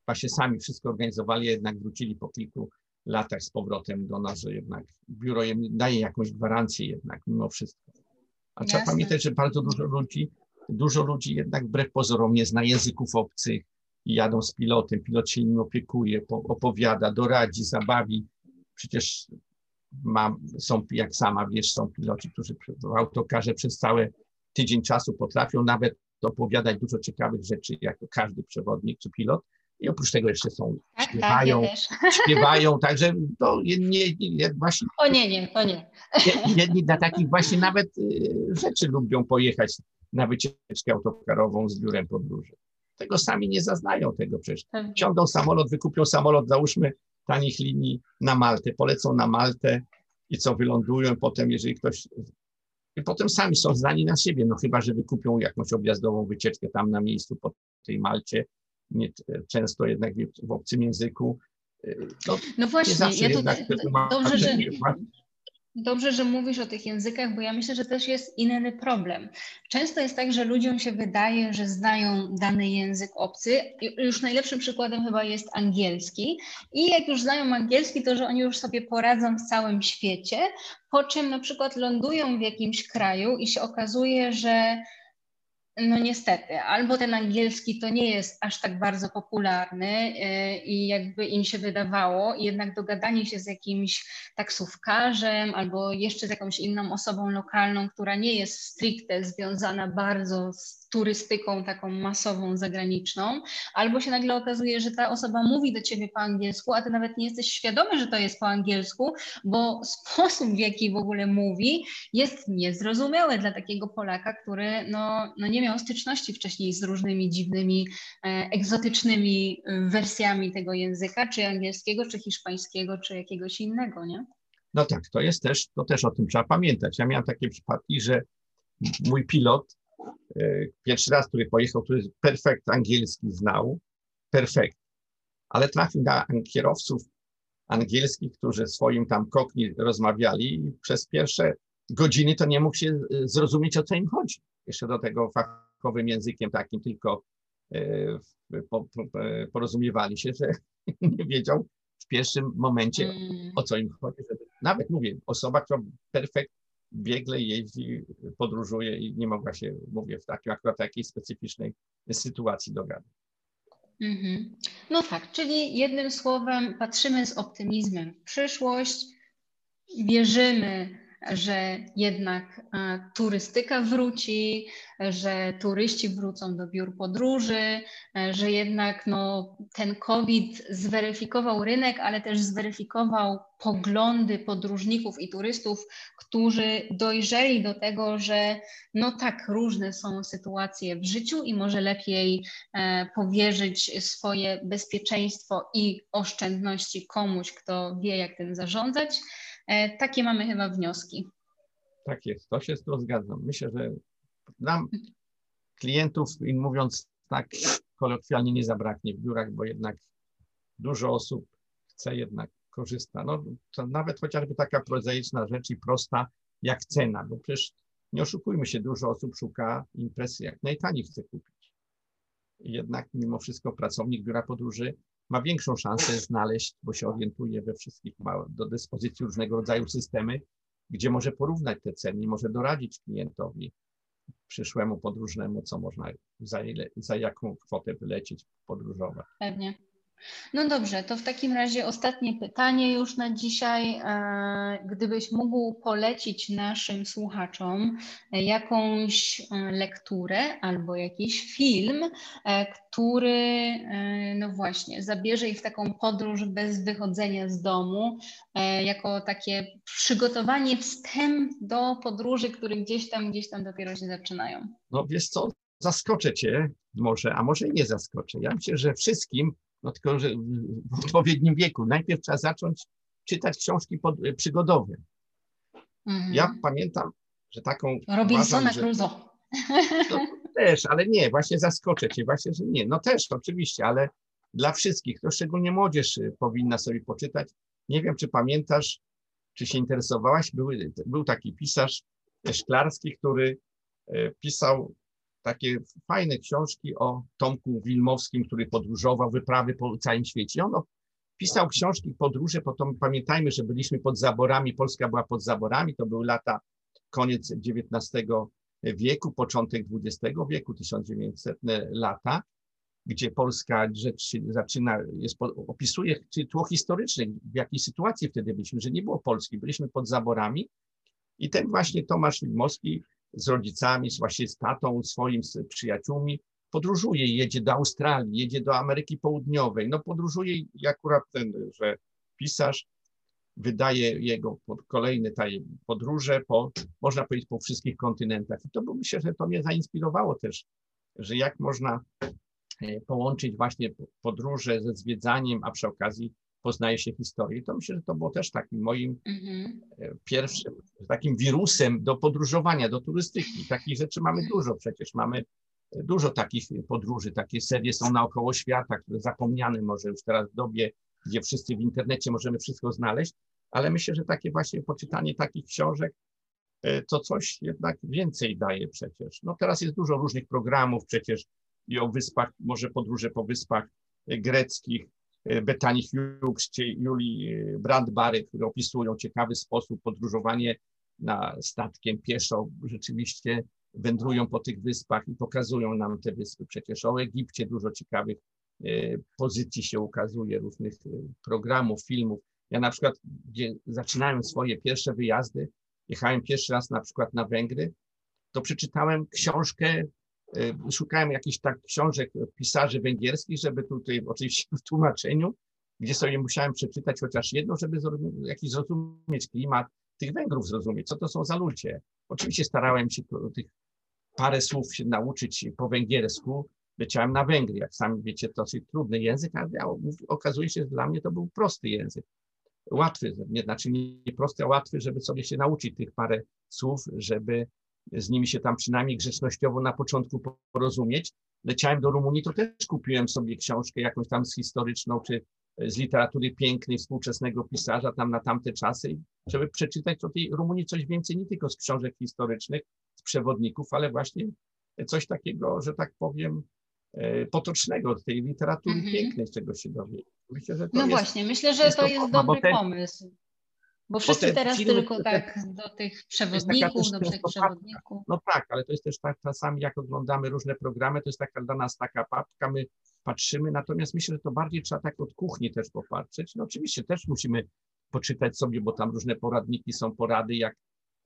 [SPEAKER 2] właśnie sami wszystko organizowali, jednak wrócili po kilku latach z powrotem do nas, że jednak biuro im daje jakąś gwarancję jednak mimo wszystko. A trzeba pamiętać, że bardzo dużo ludzi, dużo ludzi jednak wbrew pozorom nie zna języków obcych i jadą z pilotem, pilot się im opiekuje, opowiada, doradzi, zabawi. Przecież mam, są, jak sama wiesz, są piloci, którzy w autokarze przez cały tydzień czasu potrafią nawet opowiadać dużo ciekawych rzeczy, jako każdy przewodnik czy pilot. I oprócz tego jeszcze są, tak, tak śpiewają, tak, śpiewają, także to nie, nie, właśnie...
[SPEAKER 1] O nie, nie, to nie.
[SPEAKER 2] Jedni dla takich właśnie nawet y, rzeczy lubią pojechać na wycieczkę autokarową z biurem podróży. Tego sami nie zaznają tego przecież. Ciągną samolot, wykupią samolot, załóżmy tanich linii na Maltę, polecą na Maltę i co, wylądują potem, jeżeli ktoś... I potem sami są zdani na siebie, no chyba, że wykupią jakąś objazdową wycieczkę tam na miejscu po tej Malcie, nie, często jednak w obcym języku.
[SPEAKER 1] No, no właśnie, ja tutaj, dobrze, że, Dobrze, że mówisz o tych językach, bo ja myślę, że też jest inny problem. Często jest tak, że ludziom się wydaje, że znają dany język obcy. Już najlepszym przykładem chyba jest angielski. I jak już znają angielski, to że oni już sobie poradzą w całym świecie, po czym na przykład lądują w jakimś kraju i się okazuje, że no niestety, albo ten angielski to nie jest aż tak bardzo popularny yy, i jakby im się wydawało, jednak dogadanie się z jakimś taksówkarzem albo jeszcze z jakąś inną osobą lokalną, która nie jest stricte związana bardzo z turystyką taką masową, zagraniczną, albo się nagle okazuje, że ta osoba mówi do ciebie po angielsku, a ty nawet nie jesteś świadomy, że to jest po angielsku, bo sposób, w jaki w ogóle mówi, jest niezrozumiały dla takiego Polaka, który no, no nie miał styczności wcześniej z różnymi dziwnymi, e, egzotycznymi e, wersjami tego języka, czy angielskiego, czy hiszpańskiego, czy jakiegoś innego, nie?
[SPEAKER 2] No tak, to jest też, to też o tym trzeba pamiętać. Ja miałem takie przypadki, że mój pilot pierwszy raz, który pojechał, który perfekt angielski znał, perfekt, ale trafił na kierowców angielskich, którzy swoim tam kokni rozmawiali i przez pierwsze godziny to nie mógł się e, zrozumieć, o co im chodzi. Jeszcze do tego fachowym językiem takim tylko e, porozumiewali się, że nie wiedział w pierwszym momencie, mm. o co im chodzi. Nawet mówię, osoba, która perfekt biegle jeździ, podróżuje i nie mogła się, mówię, w takiej akurat takiej specyficznej sytuacji dogadać.
[SPEAKER 1] Mm-hmm. No tak, czyli jednym słowem patrzymy z optymizmem w przyszłość, wierzymy, że jednak e, turystyka wróci, że turyści wrócą do biur podróży, e, że jednak no, ten COVID zweryfikował rynek, ale też zweryfikował poglądy podróżników i turystów, którzy dojrzeli do tego, że no tak, różne są sytuacje w życiu i może lepiej e, powierzyć swoje bezpieczeństwo i oszczędności komuś, kto wie, jak tym zarządzać takie mamy chyba wnioski.
[SPEAKER 2] Tak jest, to się z tym zgadzam. Myślę, że nam klientów, mówiąc tak kolokwialnie, nie zabraknie w biurach, bo jednak dużo osób chce jednak korzysta. No, nawet chociażby taka prozaiczna rzecz i prosta jak cena, bo przecież nie oszukujmy się, dużo osób szuka imprezy, jak najtaniej chce kupić. Jednak mimo wszystko pracownik biura podróży ma większą szansę znaleźć, bo się orientuje we wszystkich, ma do dyspozycji różnego rodzaju systemy, gdzie może porównać te ceny i może doradzić klientowi przyszłemu podróżnemu, co można, za, ile, za jaką kwotę wylecieć, podróżować.
[SPEAKER 1] Pewnie. No dobrze, to w takim razie ostatnie pytanie już na dzisiaj. E, gdybyś mógł polecić naszym słuchaczom e, jakąś e, lekturę albo jakiś film, który no właśnie zabierze ich w taką podróż bez wychodzenia z domu, jako takie przygotowanie, wstęp do podróży, które gdzieś tam, gdzieś tam dopiero się zaczynają.
[SPEAKER 2] No wiesz co, zaskoczę cię może, a może nie zaskoczę. Ja myślę, że wszystkim, no tylko że w odpowiednim wieku, najpierw trzeba zacząć czytać książki pod, przygodowe. Mhm. Ja pamiętam, że taką.
[SPEAKER 1] Robinsona Crusoe.
[SPEAKER 2] No, też, ale nie, właśnie zaskoczę cię, właśnie, że nie. No też, oczywiście, ale dla wszystkich, to szczególnie młodzież y, powinna sobie poczytać. Nie wiem, czy pamiętasz, czy się interesowałaś, był, był taki pisarz Szklarski, który e, pisał takie fajne książki o Tomku Wilmowskim, który podróżował, wyprawy po całym świecie. On pisał książki, podróże, potem pamiętajmy, że byliśmy pod zaborami, Polska była pod zaborami, to były lata, koniec XIX wieku, początek XX wieku, 1900 lata, gdzie polska rzecz zaczyna, jest, opisuje tło historyczne, w jakiej sytuacji wtedy byliśmy, że nie było Polski, byliśmy pod zaborami i ten właśnie Tomasz Wilmowski z rodzicami, właśnie z tatą swoim, z przyjaciółmi, podróżuje, jedzie do Australii, jedzie do Ameryki Południowej. No podróżuje i akurat ten, że pisarz wydaje jego kolejne podróże po, można powiedzieć, po wszystkich kontynentach. I to bo myślę, że to mnie zainspirowało też, że jak można e, połączyć właśnie podróże ze zwiedzaniem, a przy okazji poznaje się historię. To myślę, że to było też takim moim mm-hmm. pierwszym, takim wirusem do podróżowania, do turystyki. Takich rzeczy mamy dużo przecież. Mamy e, dużo takich podróży, takie serie są naokoło świata, które zapomniane może już teraz w dobie, gdzie wszyscy w internecie możemy wszystko znaleźć, ale myślę, że takie właśnie poczytanie takich książek e, to coś jednak więcej daje przecież. No teraz jest dużo różnych programów przecież i o wyspach, może podróże po wyspach greckich, E, Betani Hughes czy Julii e, Brandbary, które opisują ciekawy sposób podróżowanie na statkiem pieszo. Rzeczywiście wędrują po tych wyspach i pokazują nam te wyspy. Przecież o Egipcie dużo ciekawych e, pozycji się ukazuje, różnych programów, filmów. Ja na przykład, gdzie zaczynałem swoje pierwsze wyjazdy, jechałem pierwszy raz na przykład na Węgry, to przeczytałem książkę Y, szukałem jakichś tak książek pisarzy węgierskich, żeby tutaj oczywiście w tłumaczeniu, gdzie sobie musiałem przeczytać chociaż jedno, żeby jakiś zrozumieć klimat tych Węgrów, zrozumieć, co to są za ludzie. Oczywiście starałem się tych parę słów się nauczyć po węgiersku, leciałem na Węgry, jak sami wiecie, to dosyć trudny język, ale okazuje się, że dla mnie to był prosty język. Łatwy, nie, znaczy nie prosty, a łatwy, żeby sobie się nauczyć tych parę słów, żeby z nimi się tam przynajmniej grzecznościowo na początku porozumieć. Leciałem do Rumunii, to też kupiłem sobie książkę jakąś tam z historyczną, czy z literatury pięknej współczesnego pisarza tam na tamte czasy, żeby przeczytać o tej Rumunii coś więcej, nie tylko z książek historycznych, z przewodników, ale właśnie coś takiego, że tak powiem, e, potocznego, tej literatury mm -hmm. pięknej, z czego się dowie.
[SPEAKER 1] Myślę, że to no jest, właśnie, myślę, że jest to, jest dobry pomysł. Bo wszyscy teraz filmy, tylko tak do tych przewodników, do tych przewodników.
[SPEAKER 2] No tak, ale to jest też tak czasami, jak oglądamy różne programy, to jest taka dla nas taka papka, my patrzymy, natomiast myślę, że to bardziej trzeba tak od kuchni też popatrzeć. No oczywiście też musimy poczytać sobie, bo tam różne poradniki są, porady, jak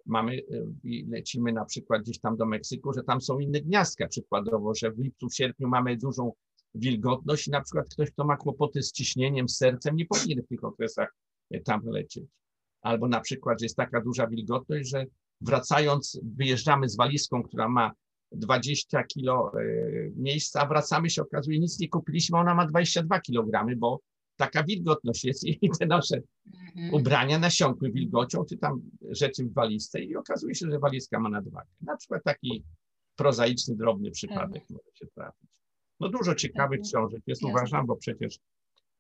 [SPEAKER 2] mamy, y, lecimy na przykład gdzieś tam do Meksyku, że tam są inne gniazdka przykładowo, że w lipcu, w sierpniu mamy dużą wilgotność i na przykład ktoś, kto ma kłopoty z ciśnieniem, z sercem, nie powinien w tych okresach y, tam lecieć albo na przykład, że jest taka duża wilgotność, że wracając, wyjeżdżamy z walizką, która ma 20 kilo e, miejsca, a wracamy się, okazuje, nic nie kupiliśmy, ona ma 22 kg, bo taka wilgotność jest i te nasze mhm. ubrania nasiąkły wilgocią, czy tam rzeczy w walizce i okazuje się, że walizka ma nadwagę. Na przykład taki prozaiczny, drobny przypadek mhm. może się trafić. No dużo ciekawych mhm. książek jest, Jasne. uważam, bo przecież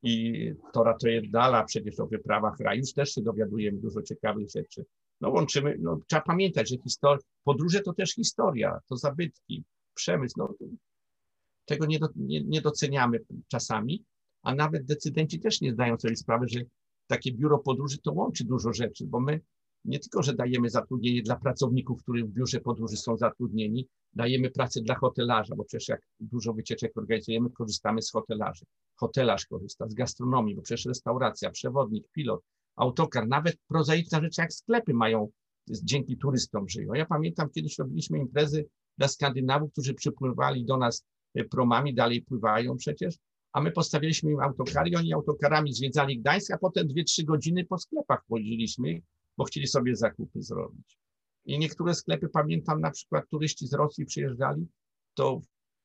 [SPEAKER 2] i Tora to jest dala, przecież o wyprawach raju też się dowiadujemy dużo ciekawych rzeczy. No łączymy, no trzeba pamiętać, że historia, podróże to też historia, to zabytki, przemysł, no tego nie, do, nie, nie doceniamy czasami, a nawet decydenci też nie zdają sobie sprawy, że takie biuro podróży to łączy dużo rzeczy, bo my nie tylko, że dajemy zatrudnienie dla pracowników, którzy w biurze podróży są zatrudnieni, dajemy pracę dla hotelarza, bo przecież jak dużo wycieczek organizujemy, korzystamy z hotelarzy. Hotelarz korzysta z gastronomii, bo przecież restauracja, przewodnik, pilot, autokar, nawet prozaiczne rzeczy jak sklepy mają, dzięki turystom żyją. Ja pamiętam, kiedyś robiliśmy imprezy dla Skandynawów, którzy przypływali do nas e, promami, dalej pływają przecież, a my postawiliśmy im autokary i oni autokarami zwiedzali Gdańsk, a potem dwie, trzy godziny po sklepach wodziliśmy bo chcieli sobie zakupy zrobić. I niektóre sklepy, pamiętam na przykład turyści z Rosji przyjeżdżali, to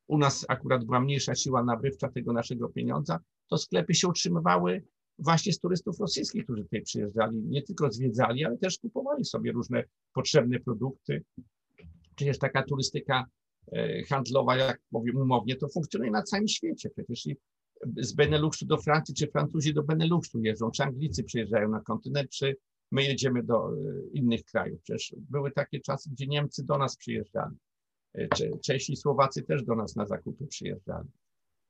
[SPEAKER 2] u nas akurat była mniejsza siła nabywcza tego naszego pieniądza, to sklepy się utrzymywały właśnie z turystów rosyjskich, którzy tutaj przyjeżdżali, nie tylko zwiedzali, ale też kupowali sobie różne potrzebne produkty. Przecież taka turystyka e, handlowa, jak powiem umownie, to funkcjonuje na całym świecie. Przecież z Beneluxu do Francji, czy Francuzi do Beneluxu jeżdżą, czy Anglicy przyjeżdżają na kontynent, czy my jedziemy do e, innych krajów. Przecież były takie czasy, gdzie Niemcy do nas przyjeżdżali. E, Czesi i Słowacy też do nas na zakupy przyjeżdżali.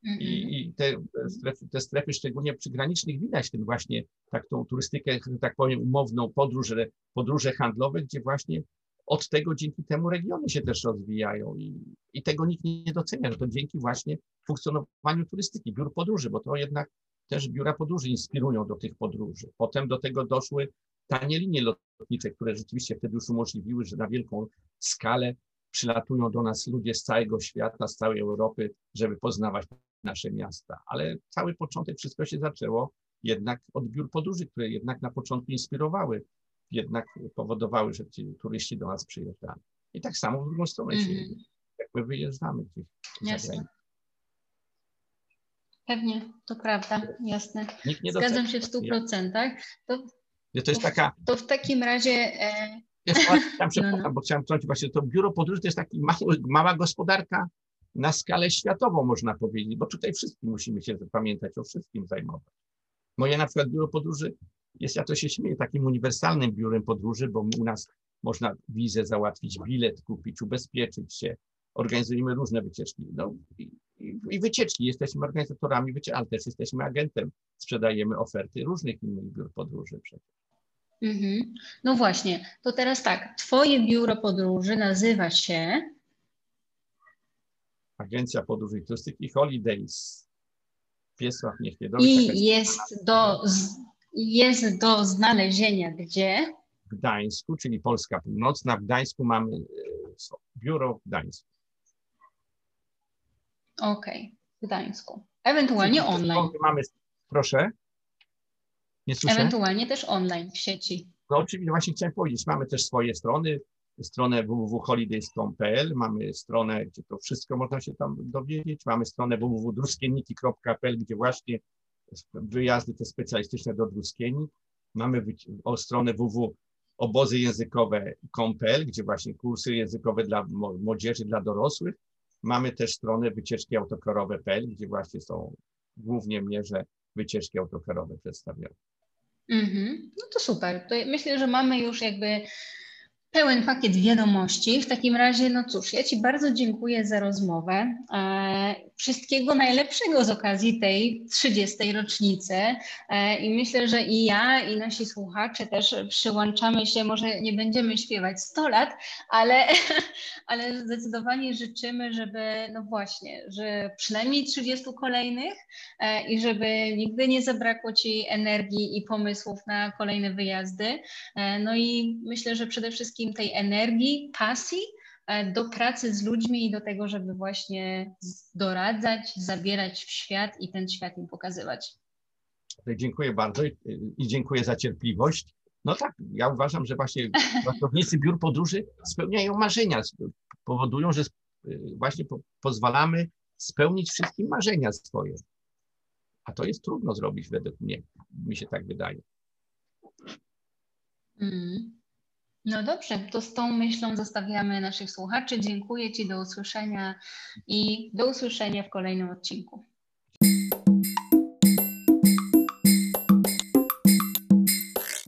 [SPEAKER 2] I, mhm. I, te, strefy, te strefy, szczególnie przygranicznych, widać ten właśnie tak tą turystykę, tak powiem, umowną podróż, podróże handlowe, gdzie właśnie od tego dzięki temu regiony się też rozwijają i, i tego nikt nie docenia, że to dzięki właśnie funkcjonowaniu turystyki, biur podróży, bo to jednak też biura podróży inspirują do tych podróży. Potem do tego doszły tanie linie lotnicze, które rzeczywiście wtedy już umożliwiły, że na wielką skalę przylatują do nas ludzie z całego świata, z całej Europy, żeby poznawać nasze miasta. Ale cały początek wszystko się zaczęło jednak od biur podróży, które jednak na początku inspirowały, jednak powodowały, że ci turyści do nas przyjeżdżali. I tak samo w drugą stronę mm -hmm. się, mhm. jak my wyjeżdżamy gdzieś
[SPEAKER 1] Jasne. Pewnie, to prawda, jasne. Zgadzam się w stu procentach. To,
[SPEAKER 2] to jest taka...
[SPEAKER 1] To w takim razie... E...
[SPEAKER 2] chciałem, no, no. bo chciałem wtrącić właśnie, to biuro podróży to jest taka mała gospodarka na skalę światową, można powiedzieć, bo tutaj wszystkim musimy się pamiętać, o wszystkim zajmować. Moje na przykład biuro podróży jest, ja to się śmieję, takim uniwersalnym biurem podróży, bo u nas można wizę załatwić, bilet kupić, ubezpieczyć się, organizujemy różne wycieczki. No, i, i wycieczki, jesteśmy organizatorami wycieczki, ale też jesteśmy agentem, sprzedajemy oferty różnych innych biur podróży przecież.
[SPEAKER 1] Mhm. No właśnie, to teraz tak, Twoje biuro podróży nazywa się
[SPEAKER 2] Agencja Podróży i Turystyki Holidays. Wiesław
[SPEAKER 1] Niechniedowy. I jest do, jest do znalezienia gdzie?
[SPEAKER 2] W Gdańsku, czyli Polska Północna. W Gdańsku mamy e, biuro w Gdańsku.
[SPEAKER 1] Okej, okay. w Gdańsku. Ewentualnie online.
[SPEAKER 2] Mamy, proszę.
[SPEAKER 1] Nie słyszę? Ewentualnie też online w sieci.
[SPEAKER 2] No oczywiście, właśnie chciałem powiedzieć, mamy też swoje strony, stronę www.holidays.pl, mamy stronę, gdzie to wszystko można się tam dowiedzieć, mamy stronę www.druskienniki.pl, gdzie właśnie wyjazdy te specjalistyczne do Druskieni, mamy o stronę www.obozyyęzykowe.pl, gdzie właśnie kursy językowe dla młodzieży, dla dorosłych, mamy też stronę wycieczki autokarowe.pl, gdzie właśnie są głównie mierze wycieczki autokarowe przedstawione.
[SPEAKER 1] Mm -hmm. No to super. To myślę, że mamy już jakby pełen pakiet wiadomości. W takim razie, no cóż, ja Ci bardzo dziękuję za rozmowę. E, wszystkiego najlepszego z okazji tej 30. rocznicy e, i myślę, że i ja, i nasi słuchacze też przyłączamy się, może nie będziemy śpiewać 100 lat, ale, ale zdecydowanie życzymy, żeby, no właśnie, że przynajmniej 30 kolejnych e, i żeby nigdy nie zabrakło Ci energii i pomysłów na kolejne wyjazdy. No i myślę, że przede wszystkim wszystkim tej energii, pasji e, do pracy z ludźmi i do tego, żeby właśnie doradzać, zabierać w świat i ten świat im pokazywać.
[SPEAKER 2] Dziękuję bardzo i dziękuję za cierpliwość. No tak, ja uważam, że właśnie pracownicy biur podróży spełniają marzenia, powodują, że właśnie po, pozwalamy spełnić wszystkim marzenia swoje. A to jest trudno zrobić według mnie, mi się tak wydaje.
[SPEAKER 1] Mm. No dobrze, to z tą myślą zostawiamy naszych słuchaczy. Dziękuję Ci, do usłyszenia i do usłyszenia w kolejnym odcinku.